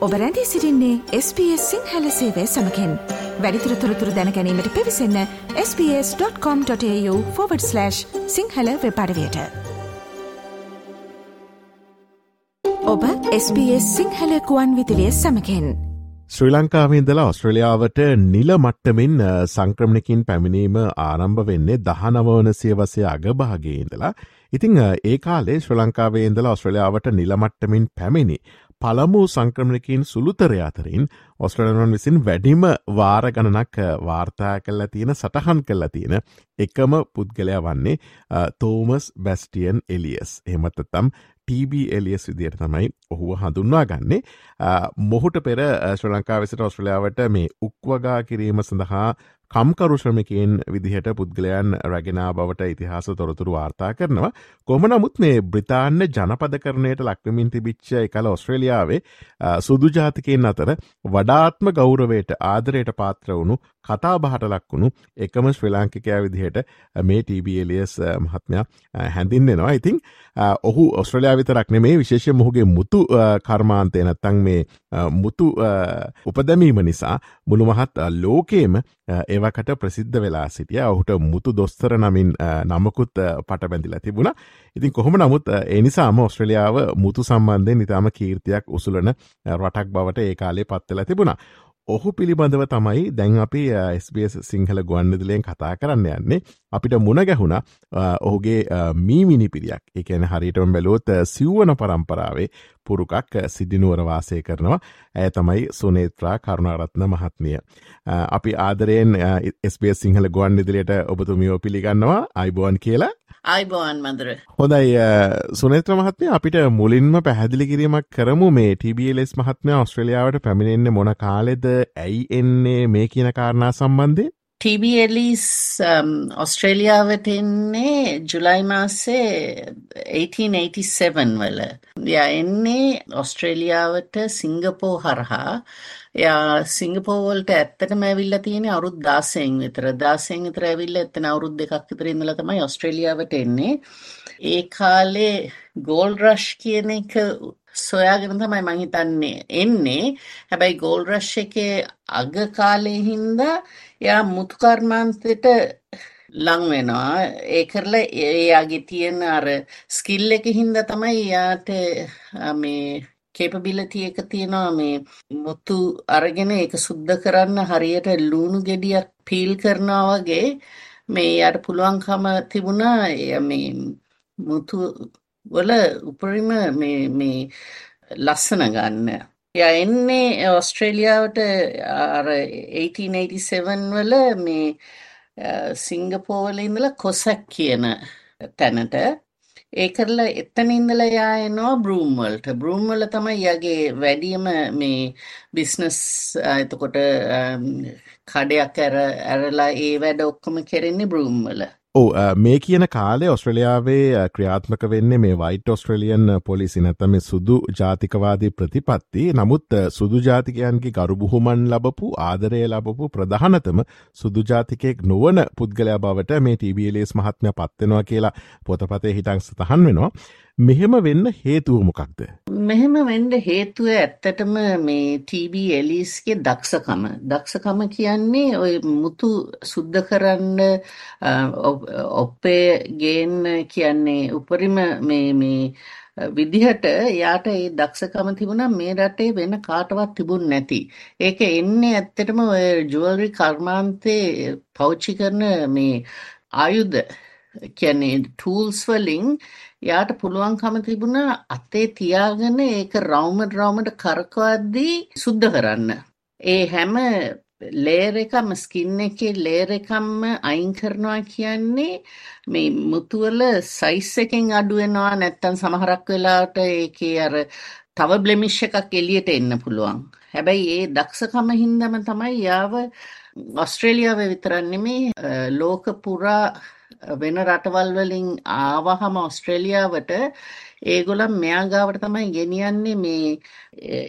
ඔබ රැඳී සිරින්නේ SBS සිංහල සේවය සමකෙන්. වැඩිතුර තොරතුර දැනැනීමට පිවිසන්න ps.com.ta/ සිංහල වෙපඩවයට ඔබ SBS සිංහල කුවන් විදිලිය සමකෙන්. ශ්‍රී ලංකාවේදලා ඔස්ට්‍රලියාවට නිල මට්ටමින් සංක්‍රමණකින් පැමිණීම ආරම්භ වෙන්නේ දහනවවන සියවසය අගභාගේඉදලා ඉතිං ඒ කාලේ ශ්‍ර ලංකාවේදලා ඔස්ට්‍රලියාවට නිලමට්ටමින් පැමිණි පළමු සංක්‍රමණකින් සුළුතර අතරින් ඔස්ට්‍රලනොන් විසින් වැඩිම වාර ගණනක් වාර්තා කල්ල තියෙන සටහන් කල්ල තියෙන එකම පුද්ගලයා වන්නේ තෝමස් බැස්ටියන් එලියස්. එහමත්තතම් TB එලියස් විදියට තමයි ඔහුව හඳුන්වා ගන්නේ මොහුට පෙර ශ්‍ර ලංකාවෙසට ඔස්ට්‍රලියාවට මේ උක්වගා කිරීම සඳහා කම්කරු ශ්‍රමිකයෙන් විදිහට පුද්ගලයන් රැගෙනා බවට ඉතිහාස තොරතුරු වාර්තා කරනවා. කොම නමුත් මේ බ්‍රතාන්න ජනපද කරණයට ලක්වමින් තිබිච්ච එකල ඔස්ට්‍රේලියාවේ සුදුජාතිකයෙන් අතර වඩාත්ම ගෞරවයට ආදරයට පාත්‍ර වුණු කතා බහට ලක්වුණු එකම ශ්‍රී ලාංකිකයා විදිහට මේ ටබලියස් මහත්මයා හැඳින්නෙනවා ඉතිං ඔහු ඔස්ට්‍රලයා විතරක් නෙමේ විශේෂ මොහුගේ මුතු කර්මාන්තය නැත්තං මේ මුතු උපදැමීම නිසා මුළු මහත් ලෝකේම ඒවකට ප්‍රසිද්ධ වෙලා සිටිය. ඔහුට මුතු දොස්තර නමින් නමකුත් පට බැඳිල තිබුණ. ඉතින් කොහොම නමුත් එනිසාම ඔස්ට්‍රලියාව මුතු සම්බන්ධය නිතාම කීර්තියක් උසුලන රටක් බවට ඒ කාලේ පත්වෙලා තිබුණා. ඔහු පිළිබඳව තමයි දැන් අපි ස්බස් සිංහල ගුවන්විදුලයෙන් කතා කරන්න යන්නේ. අපිට මුණ ගැහුණ ඔහුගේ මීමිනි පිරියක්. එකන හරිටම බැලෝත් සිව්වන පරම්පරාවේ පුරුකක් සිද්ධිනුවර වාසය කරනවා. ඇය තමයි සුනේත්‍රා කරුණාරත්න මහත්මිය. අපි ආදරයෙන් ස්බස් සිංහල ගුවන් ඉදිරියට ඔබතුමියෝ පිළිගන්නවා. අයිබෝන් කියලා. අයිබෝන් මන්දර හොඳයි සුනේත්‍ර මහත්මය අපිට මුලින්ම පැහැදිලි කිරීමක් කරමු. මේ TBLස් මහත්මය ඔස්ට්‍රලියාවට පැමිණෙන්න්න මොන කාලෙද ඇයි එන්නේ මේ කියන කාරණා සම්බන්ධය TBLස් ඔස්ට්‍රේලියාවට um, එන්නේ ජුලයි මාසේ 1887 වල. ය එන්නේ ඔස්ට්‍රේලියාවට සිංගපෝ හරහා. එයා සිංගපෝවල්ට ඇත්තටම ඇවිල්ලා තියෙන අවුරුදු 16න් විතර. 16න් විතර ඇවිල්ලා එතන අවුරුදු දෙකක් විතර ඉඳලා තමයි ඔස්ට්‍රේලියාවට එන්නේ. ඒ කාලේ ගෝල්ඩ් රෂ් කියන එක සොයාගෙන තමයි මං හිතන්නේ එන්නේ. හැබැයි ගෝල්ඩ් රෂ් එකේ අග කාලේ හින්දා එයා මුතු කර්මාන්තෙට ලං වෙනවා. ඒ කරලා එයාගේ තියෙන අර ස්කිල් එක හින්දා තමයි එයාට මේ කේපබිලිටි එක තියෙනවා මේ මුතු අරගෙන ඒක සුද්ධ කරන්න හරියට ලුණු ගෙඩියක් පීල් කරනවා වගේ මේ යාට පුළුවන්කම තිබුණා මේ මුතු වල උපරිම මේ මේ ලස්සන ගන්න. එයා එන්නේ ඔස්ට්‍රේලියාවට අර 1887 වල මේ සිංගපෝවල ඉඳලා කොසක් කියන තැනට ඒ කරලා එතන ඉඳලා යා එනවා බ්‍රූම් වලට. බ්‍රූම් වල තමයි යාගේ වැඩිම මේ බිස්නස් එතකොට කඩයක් ඇර ඇරලා ඒ වැඩ ඔක්කොම කෙරෙන්නේ බ්‍රූම් වල. ඕ මේ කියන කාලේ ඔස්ට්‍රලියාවේ ක්‍රියාත්මක වෙන්නේ මේ වයිට ඔස්ට්‍රලියන් පොලිසි නැතම සුදු ජාතිකවාදී ප්‍රතිපත්ති නමුත් සුදු ජාතිකයන්ගේ ගරුබුහුමන් ලබපු ආදරය ලබපු ප්‍රධානතම සුදු ජාතිකයෙක් නොවන පුද්ගලයා බවට මේ TBLස් මහත්මය පත්වෙනවා කියලා පොතපතේ හිටන් සතහන් වෙනවා මෙහෙම වෙන්න හේතුව මොකක්ද. මෙහෙම වෙන්ඩ හේතුව ඇත්තටම මේ TB එලිස්ගේ දක්ෂකම. දක්ෂකම කියන්නේ ඔය මුතු සුද්ධ කරන්න ඔප්පේ ගේන්න කියන්නේ උපරිම මේ විදිහට යාට ඒ දක්ෂකම තිබුණා මේ රටේ වෙන කාටවත් තිබුණ නැති. ඒක එන්නේ ඇත්තටම ඔය ජුවල්රි කර්මාන්තේ පෞච්චි කරන මේ ආයුධ කියන්නේ ටූල්ස් වලින් යාට පුළුවන්කම තිබුණා අතේ තියාගෙන ඒක රවුමට රවුමට කරකවද්දී සුද්ධ කරන්න. ඒ හැම ලේයර් එකම ස්කින් එකේ ලේයර් එකම අයින් කරනවා කියන්නේ මේ මුතු වල සයිස් එකෙන් අඩු වෙනවා නැත්තම් සමහරක් වෙලාවට ඒකේ අර තව බ්ලෙමිෂ් එකක් එළියට එන්න පුළුවන්. හැබැයි ඒ දක්ෂකම හින්දාම තමයි යාව ඔස්ට්‍රේලියාව විතරක් නෙමේ ලෝක පුරා වෙන රටවල් වලින් ආවහම ඔස්ට්‍රේලියාවට ඒගොල්ලන් මෙයා ගාවට තමයි ගෙනියන්නේ මේ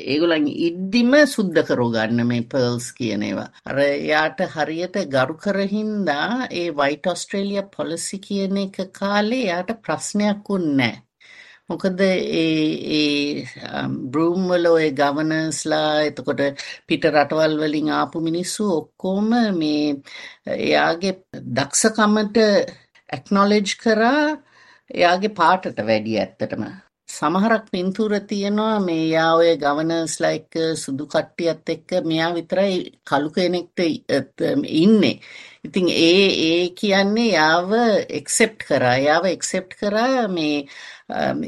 ඒගොල්ලන් ඉද්දිම සුද්ධ කරගන්න මේ පර්ල්ස් කියන ඒවා. අර යාට හරියට ගරු කරහින්දා ඒ වයිට් ඔස්ට්‍රේලියා පොලිසි කියන එක කාලේ යාට ප්‍රශ්නයක් වුන්නේ මොකද ඒ බ්‍රූම් වල ඔය ගවනර්ස්ලා එතකොට පිට රටවල් වලින් ආපු මිනිස්සු ඔක්කොම මේ එයාගේ දක්ෂකමට ඇක්නොලෙජ් කරා එයාගේ පාටට වැඩි ඇත්තටම. සමහරක් පින්තූර තියෙනවා මේ යා ඔය ගවනර්ස්ලා එක්ක සුදු කට්ටියත් එක්ක මෙයා විතරයි කළු කෙනෙක්ට ඉන්නේ. ඉතින් ඒ ඒ කියන්නේ යාව එක්සෙප්ට් කරා. යාව එක්සෙප්ට් කරා මේ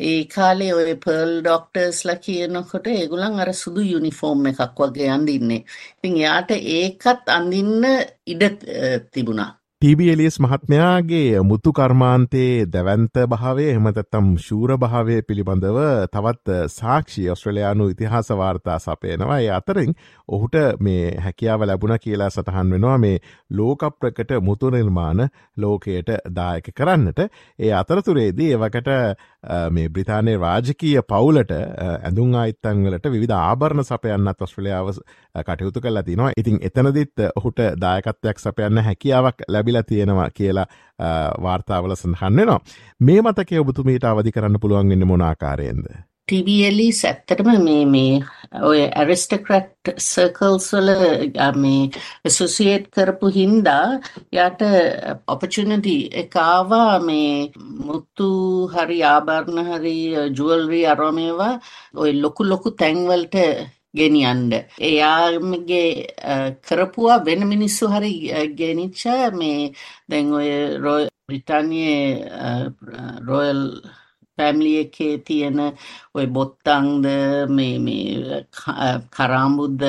ඒ කාලේ ඔය පර්ල් ඩොක්ටර්ස්ලා කියනකොට ඒගොල්ලන් අර සුදු යුනිෆෝම් එකක් වගේ අඳින්නේ. ඉතින් යාට ඒකත් අඳින්න ඉඩ තිබුණා. ටීබියලියස් මහත්මයාගේ මුතු කර්මාන්තයේ දැවන්ත භාවය එහමතත්තම් ශූර භාවය පිළිබඳව තවත් සාක්ෂි ඔස්ට්‍රලයානු ඉතිහාස වාර්තා සපයනවා. ඒ අතරින් ඔහුට මේ හැකියාව ලැබුණ කියලා සටහන් වෙනවා මේ ලෝකප්‍රකට මුතු නිර්මාණ ලෝකයට දායක කරන්නට. ඒ අතරතුරේදී එවකට මේ බ්‍රතාානය රාජකීය පවුලට ඇඳුම් අයිත්තංවලට විධ ආභරණ සපයන්නත් ඔස්ට්‍රලියාව කටයුතු කල්ලා තිනවා ඉතින් එතනදිත් ඔහුට දායකත්වයක් සපයන්න හැකියාවක් ලැබි ලැබිලා තියෙනවා කියලා වාර්තාවල සඳහන් වෙනවා. මේ මතකය ඔබතුමීට අවධි කරන්න පුළුවන් වෙන්න මොනාකාරයෙන්ද. TVLs ඇත්තටම මේ මේ ඔය ඇරිස්ටක්‍රට් සර්කල්ස් වල මේ ඇසෝසියේට් කරපු හින්දා යාට ඔපචුනිටි එක ආවා මේ මුත්තු හරි ආභරණ හරි ජුවල්රි අරමේවා ඔය ලොකු ලොකු තැන්වලට ගෙනියන්න. එයාගේ කරපුවා වෙන මිනිස්සු හරි ගෙනිච්ච මේ දැන් ඔය බ්‍රිතාන්‍යයේ රොයල් ෆැමිලි එකේ තියෙන ඔය බොත්තංද මේ මේ කරාම්බුද්ද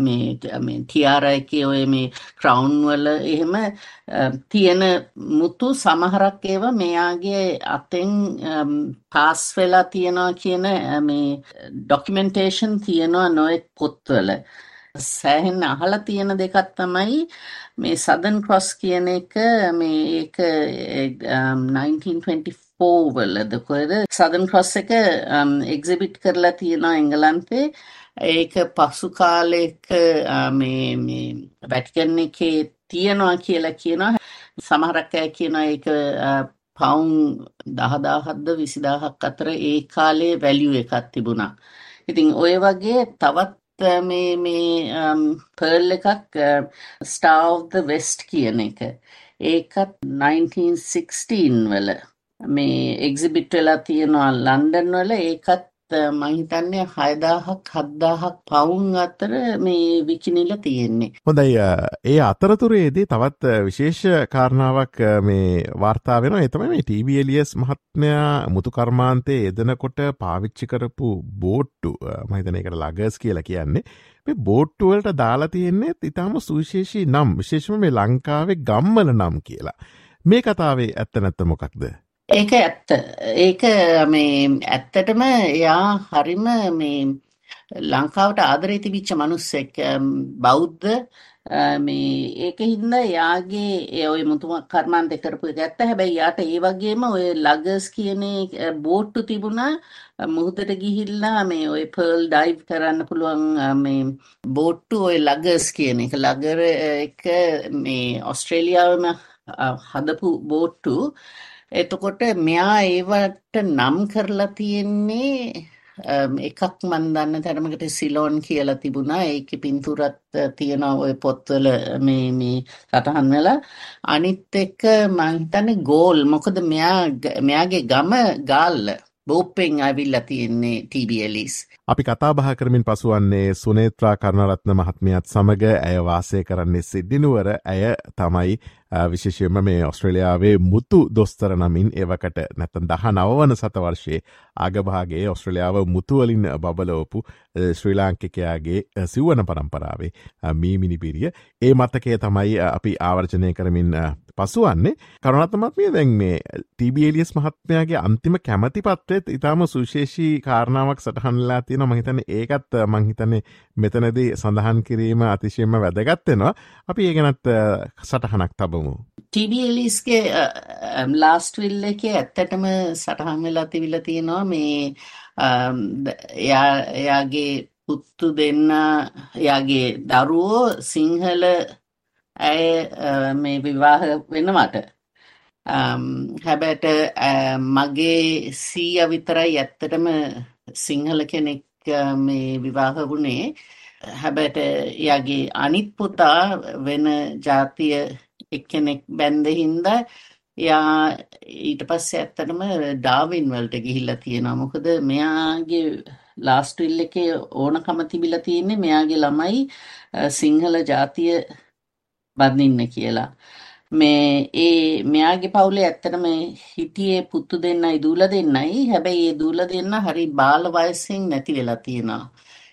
මේ ටියාරා එකේ ඔය මේ ක්‍රවුන් වල එහෙම තියෙන මුතු සමහරක් ඒවා මෙයාගේ අතෙන් පාස් වෙලා තියනවා කියන මේ ඩොකියුමන්ටේෂන් තියනවා නොයෙක් පොත්වල. සෑහෙන්න අහලා තියෙන දෙකක් තමයි මේ සදන් ක්‍රොස් කියන එක මේ ඒක 1924 වලද කොහෙද සදන් ක්‍රොස් එක um, එක්සිබිට් කරලා තියෙනවා එංගලන්තේ ඒක පසු කාලෙක uh, මේ මේ වැටිකන් එකේ තියනවා කියලා කියනවා සමහරක් අය කියනවා ඒක uh, පවුන් දහදාහත්ද විසිදාහක් අතර ඒ කාලේ වැලියු එකක් තිබුණා. ඉතින් ඔය වගේ තවත් uh, මේ මේ um, පර්ල් එකක් ස්ටාර් ඔෆ් ද වෙස්ට් කියන එක. ඒකත් 1916 වල මේ එක්සිබිට් වෙලා තියෙනවා ලන්ඩන් වල ඒකත් මං හිතන්නේ 6000ක් 7000ක් පවුන් අතර මේ විකිනිලා තියෙන්නේ. හොඳයි ඒ අතරතුරේදී තවත් විශේෂ කාරණාවක් මේ වාර්තා වෙනවා. ඒ තමයි මේ ටීබී එලියස් මහත්මයා මුතු කර්මාන්තයේ යෙදෙනකොට පාවිච්චි කරපු බෝට්ටු මම හිතන්නේ ඒකට ලගර්ස් කියලා කියන්නේ. මේ බෝට්ටු වලට දාලා තියෙන්නේ ඊටාම සුවිශේෂී නම් විශේෂම මේ ලංකාවේ ගම්වල නම් කියලා. මේ කතාවේ ඇත්ත නැත්ත මොකක්ද? ඒක ඇත්ත. ඒක මේ ඇත්තටම එයා හරිම මේ ලංකාවට ආදරේ තිබිච්ච මිනිස්සෙක් බෞද්ධ මේ ඒකින්ද යාගේ ඒ ඔය මුතුම කර්මාන්තේ කරපු එක ඇත්ත. හැබැයි යාට ඒ වගේම ඔය ලගර්ස් කියන බෝට්ටු තිබුණා මුහුදට ගිහිල්ලා මේ ඔය පර්ල් ඩයිව් කරන්න පුළුවන් මේ බෝට්ටු ඔය ලගර්ස් කියන එක. ලගර් එක මේ ඔස්ට්‍රේලියාවේම හදපු බෝට්ටු එතකොට මෙයා ඒවට නම් කරලා තියෙන්නේ එකක් මන් දන්න තරමකට සිලෝන් කියලා තිබුණා. ඒකේ පින්තූරත් තියෙනවා ওই පොත්වල මේ මේ සටහන් වෙලා. අනිත් එක මං හිතන්නේ ගෝල්. මොකද මෙයා මෙයාගේ ගම ගාල්ල. බෝප්පෙන් ඇවිල්ලා තියෙන්නේ TBLස් අපි කතා බහ කරමින් පසුවන්නේ සුනේත්‍රා කරුණරත්න මහත්මියත් සමඟ ඇය වාසය කරන්නේ සිද්ධිනුවර ඇය තමයි විශේෂයම මේ ඔස්ට්‍රලියාවේ මුතු දොස්තර නමින් ඒවකට නැතන් දහ නවවන සතවර්ශයේ ආගභාගේ ඔස්ට්‍රලියාව මුතුවලින් බබලෝපු ශ්‍රී ලාංකිකයාගේ සිව්වන පරම්පරාවේ මීමිනිපිරිය ඒ මතකය තමයි අපි ආවර්ජනය කරමින් පසුවන්නේ. කරුණතමත්මය දැන් මේ ටබලියස් මහත්මයාගේ අන්තිම කැමති පත්වෙත් ඉතාම සුශේෂී කාරණාවක් සටහන්ලා තියෙන මහිතන ඒකත් මංහිතන්නේ මෙතනදී සඳහන් කිරීම අතිශයම වැදගත්වෙනවා අපි ඒ ගැනත් සටහනක් තබමු. ටබලිස්ගේ ලාස්ට විල්ල එක ඇත්තටම සටහන් වෙලා තිවිල තියෙනවා මේ එයාගේ පුත්තු දෙන්න යාගේ දරුවෝ සිංහල ඇය මේ විවාහ වෙනවට හැබැට මගේ සීය විතරයි ඇත්තටම සිංහල කෙනෙක් මේ විවාහ වුණේ හැබැට එයාගේ අනිත් පුතා වෙන ජාතිය එක්කෙනෙක් බැන්ද හින්දා එයා ඊට පස්සේ ඇත්තටම ඩාවින් වලට ගිහිල්ලා තියෙනවා මොකද මෙයාගේ ලාස්ට් විල් එකේ ඕනකම තිබිලා තියෙන්නේ මෙයාගේ ළමයි සිංහල ජාතිය බඳින්න කියලා මේ ඒ මෙයාගේ පවුලේ ඇත්තටම හිටියේ පුතු දෙන්නයි දූල දෙන්නයි. හැබැයි ඒ දූල දෙන්න හරි බාල වයසෙන් නැති වෙලා තියෙනවා.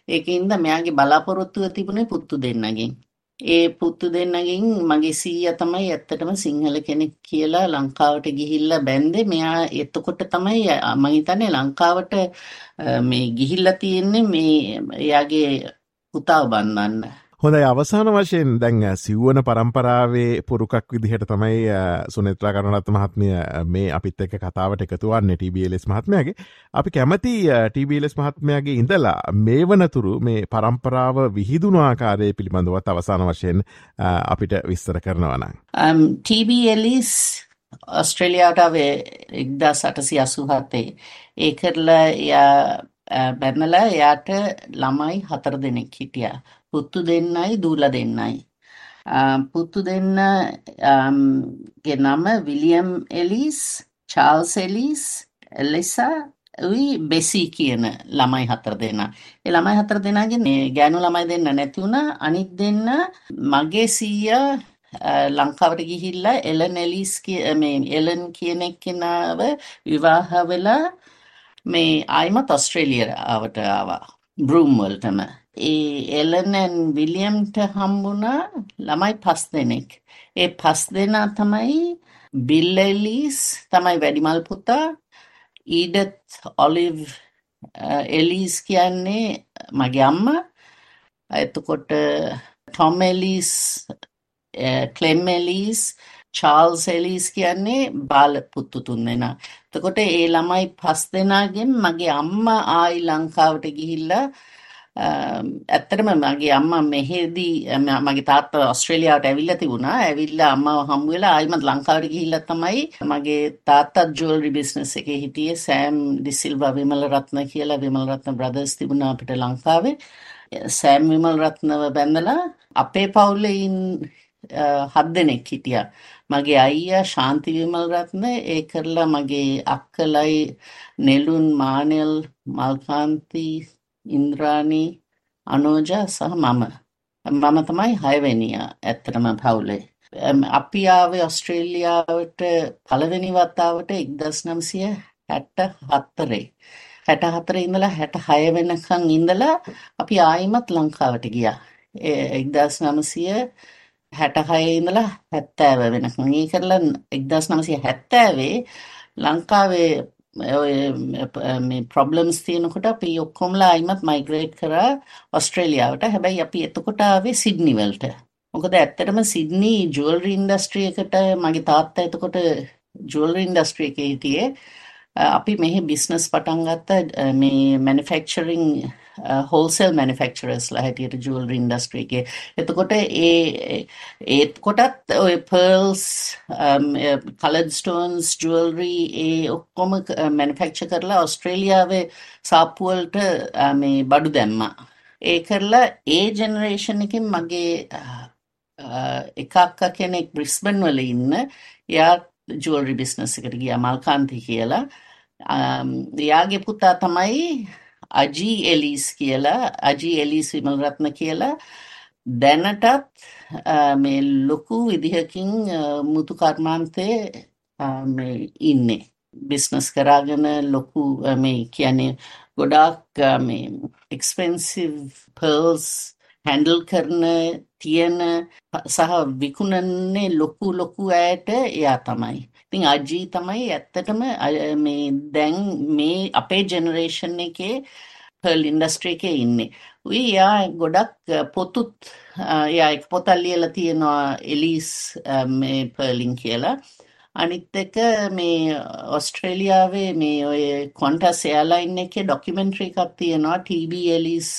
ඒකින්ද මෙයාගේ බලාපොරොත්තුව තිබුණේ පුතු දෙන්නගෙන්. ඒ පුතු දෙන්නගෙන් මගේ සීයා තමයි ඇත්තටම සිංහල කෙනෙක් කියලා ලංකාවට ගිහිල්ලා බැන්දේ. මෙයා එතකොට තමයි මම හිතන්නේ ලංකාවට මේ ගිහිල්ලා තියෙන්නේ මේ එයාගේ පුතාව බන්නන්න. හොඳයි. අවසාන වශයෙන් දැන් සිව්වන පරම්පරාවේ පුරුකක් විදිහට තමයි සුනෙත්‍රා කරුණත් මහත්මය මේ අපිත් එක්ක කතාවට එකතුවන්න ටබලස් මහත්මයගේ. අපි කැමති ටබලස් මහත්මයාගේ ඉඳලා මේ වනතුරු මේ පරම්පරාව විහිදුණු ආකාරය පිළිබඳවත් අවසාන වශයෙන් අපිට විස්තර කරනවනම්. ටබලිස් ඔස්ට්‍රේලියාටාවේ එක්දා සටසි අසුහත්තේ ඒ කරලා එයා බැන්නලා එයාට ළමයි හතර දෙනෙක් හිටියා පුත්තු දෙන්නයි දූල දෙන්නයි. පුත්තු දෙන්න ගේ නම William Ellis Charles Ellis Eliza උයි Bessie කියන ළමයි හතර දෙන්න. ඒ ළමයි හතර දෙනාගේ ගෑනු ළමයි දෙන්න නැති වුණා අනිත් දෙන්න මගේ සීයා ලංකාවට ගිහිල්ලා එලන් එලිස් මේ එලන් කියන එක්කෙනාව විවාහ වෙලා මේ ආයිමත් ඔස්ට්‍රේලියාවට ආවා. බ්‍රූම් වලටම. ඒ එලනන් විලියම්ට හම්බුණා ළමයි පස් දෙනෙක්. ඒ පස් දෙනා තමයි බිල් එලිස් තමයි වැඩිමල් පුතා ඊඩත් ඔලිව් එලිස් කියන්නේ මගේ අම්මා. එතකොට Tom Ellis Clem Ellis Charles Ellis කියන්නේ බාල පුත්තු තුන්දෙනා. එතකොට ඒ ළමයි පස් දෙනාගෙන් මගේ අම්මා ආයි ලංකාවට ගිහිල්ලා ඇත්තටම මගේ අම්මා මෙහෙදී මගේ තාත්තා ඔස්ට්‍රේලියාවට ඇවිල්ලා තිබුණා. ඇවිල්ලා අම්මාව හම්බ වෙලා ආයිමත් ලංකාවට ගිහිල්ලා තමයි මගේ තාත්තා ජුවලරි බිස්නස් එකේ හිටියේ සෑම් ඩිසිල්වා විමල රත්න කියලා විමල රත්න බ්‍රදර්ස් තිබුණා අපිට ලංකාවේ. සෑම් විමල් රත්නව බැඳලා අපේ පවුලේ හත් දෙනෙක් හිටියා. මගේ අයියා ශාන්ති විමල්රත්න ඒ කරලා මගේ අක්කලයි නෙළුන් මානෙල් මල්කාන්ති ඉන්ද්‍රාණී අනෝජා සහ මම. මම තමයි හයවෙනියා ඇත්තටම පවුලේ. අපි ආවේ ඔස්ට්‍රේලියාවට පළවෙනි වතාවට 1964 64 ඉඳලා 66 වෙනකන් ඉඳලා අපි ආයිමත් ලංකාවට ගියා. 1900 හැටහයේ ඉඳලා හැත්තෑව වෙනකම් ඒ කරලා එක්දස් නමසය හැත්තෑවේ ලංකාවේ මේ ප්‍රොබ්ලම්ස් තියෙනකොට අපි ඔක්කොමලා අයිමත් මයිග්‍රේට් කරා ඔස්ට්‍රේලියාවට හැබැයි අපි එතකොට ආවේ සිඩ්නි වලට. මොකද ඇත්තටම සිඩ්නි ජුවල්රි ඉන්ඩස්ට්‍රි එකට මගේ තාත්තා එතකොට ජුවල්රි ඉන්ඩස්ට්‍රි එකේ හිටියේ. අපි මෙහි බිස්නස් පටන් ගත්ත මේ මැනුෆැක්චරින් හෝල්සෙල් මැනුෆැක්චරර්ස්ලා හැටියට ජුවලරි ඉන්ඩස්ට්‍රි එකේ. එතකොට ඒ ඒත් කොටත් ඔය පර්ල්ස් කලර්ඩ් ස්ටෝන්ස් ජුවලරි ඒ ඔක්කොම මැනුෆැක්චර් කරලා ඕස්ට්‍රේලියාවේ සාප්පු වලට මේ බඩු දැම්මා. ඒ කරලා ඒ ජෙනරේෂන් එකෙන් මගේ එක අක්කා කෙනෙක් බ්‍රිස්බන් වල ඉන්න එයා ජුවලරි බිස්නස් එකට ගියා මල්කාන්ති කියලා. එයාගේ පුතා තමයි අජී එලිස් කියලා අජී එලිස් විමල්රත්න කියලා. දැනටත් මේ ලොකු විදිහකින් මුතු කර්මාන්තයේ ඉන්නේ. බිස්නස් කරාගෙන ලොකු මේ කියන්නේ ගොඩාක් මේ එක්ස්පෙන්සිව් පර්ල්ස් හැන්ඩල් කරන තියෙන සහ විකුණන්නේ ලොකු ලොකු අයට එයා තමයි. ඉතින් අජී තමයි ඇත්තටම මේ දැන් මේ අපේ ජෙනරේෂන් එකේ පර්ල් ඉන්ඩස්ට්‍රි එකේ ඉන්නේ. උයි යා ගොඩක් පොතුත් යා එක පොතක් ලියලා තියෙනවා එලිස් මේ පර්ලින් කියලා. අනිත් එක මේ ඔස්ට්‍රේලියාවේ මේ ඔය කොන්ටස් එයාලයින් එකේ ඩොකියුමෙන්ටරි එකක් තියෙනවා TB එලිස්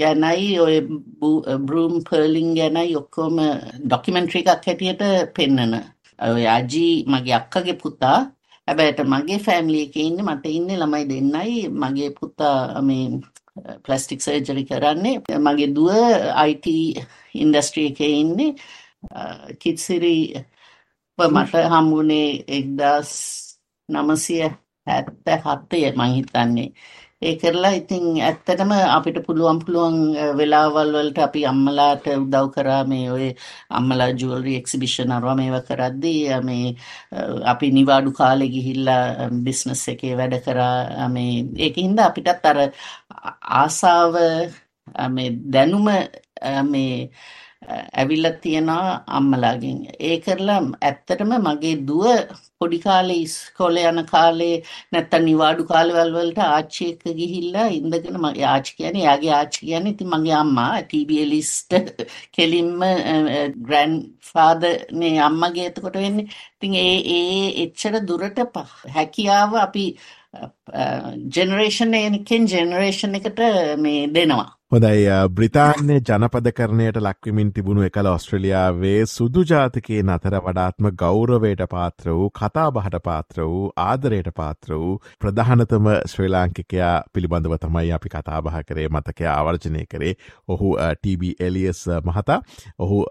ගැනයි ඔය බ්‍රූම් පර්ලිං ගැනයි ඔක්කොම ඩොකියුමෙන්ටරි එකක් හැටියට පෙන්නන. ඔය අජී මගේ අක්කගේ පුතා. හැබැයිට මගේ ෆෑමිලි එකේ ඉන්නේ මට ඉන්නේ ළමයි දෙන්නයි. මගේ පුතා මේ ප්ලාස්ටික් සර්ජරි කරන්නේ. මගේ දුව IT ඉන්ඩස්ට්‍රි එකේ ඉන්නේ. කිත්සිරි මට හම්බුනේ එක්දස් නමසය හැත්ත හත්තය මහිතන්නේ ඒ කරලා ඉතින් ඇත්තටම අපිට පුළුවන් පුළුවන් වෙලාවල් වලට අපි අම්මලාට උදව් කරා මේ ඔය අම්මලා ජුවලරි එක්සිබිෂන් අරවා මේවා කරද්දී මේ අපි නිවාඩු කාලේ ගිහිල්ලා බිස්නස් එකේ වැඩ කරා මේ ඒකින්ද අපිටත් අර ආසාව මේ දැනුම මේ ඇවිල්ලා තියෙනවා අම්මලාගෙන්. ඒ කරලා ඇත්තටම මගේ දුව පොඩි කාලේ ඉස්කෝලේ යන කාලේ නැත්තම් නිවාඩු කාලවල වලට ආච්චි එක්ක ගිහිල්ලා ඉඳගෙන මගේ ආච්චි කියන්නේ එයාගේ ආච්චි කියන්නේ ඉතින් මගේ අම්මා ටීබී ලිස්ට් කෙලින්ම ග්‍රෑන්ඩ් ෆාදර් නේ අම්මගේ එතකොට වෙන්නේ. ඉතින් ඒ ඒ එච්චර දුරට හැකියාව අපි ජෙනරේෂන් එකෙන් ජෙනරේෂන් එකට මේ දෙනවා. හොදයි බ්‍රිතාන්‍ය ජනපදකරණයට ලක්විමින් තිබුණු එකල ඔස්ට්‍රලියාවේ සුදු ජාතිකයෙන් අතර වඩාත්ම ගෞරවයට පාත්‍ර වූ කතා බහට පාත්‍ර වූ ආදරයට පාත්‍ර වූ ප්‍රධානතම ශ්‍රී ලාංකිකයා පිළිබඳව තමයි අපි කතාබහ කරේ මතකය ආවර්ජනය කරේ ඔහු ටබ එලියස් මහතා ඔහු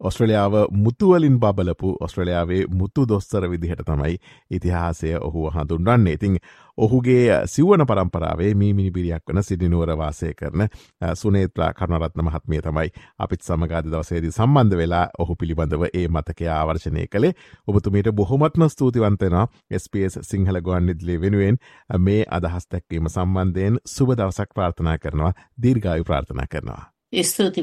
ඔස්ට්‍රලියාව මුතුවලින් බබලපු ඔස්ට්‍රලියාවේ මුතු දොස්තර විදිහට තමයි ඉතිහාසය ඔහු හඳුන්වන්නේ. ඉතිං ඔහුගේ සිවන පරම්පරාවේ මේ මිනිබිරියක් වන සිදිනුවර වාසය කරන සුනේත්‍රා කරුණරත්න මහත්මිය තමයි අපිත් සමගාද දවසේදී සම්බන්ධ වෙලා ඔහු පිළිබඳව ඒ මතකය ආවර්ශනය කළේ. ඔබතුමීට බොහොමත්ම ස්තුතිවන්තෙනවා SBS සිංහල ගොන්නිදලේ වෙනුවෙන් මේ අදහස් දැක්වීම සම්බන්ධයෙන් සුබ දවසක් ප්‍රාර්ථනා කරනවා දීර්ගායු ප්‍රාර්ථනා කරනවා. ස්තුති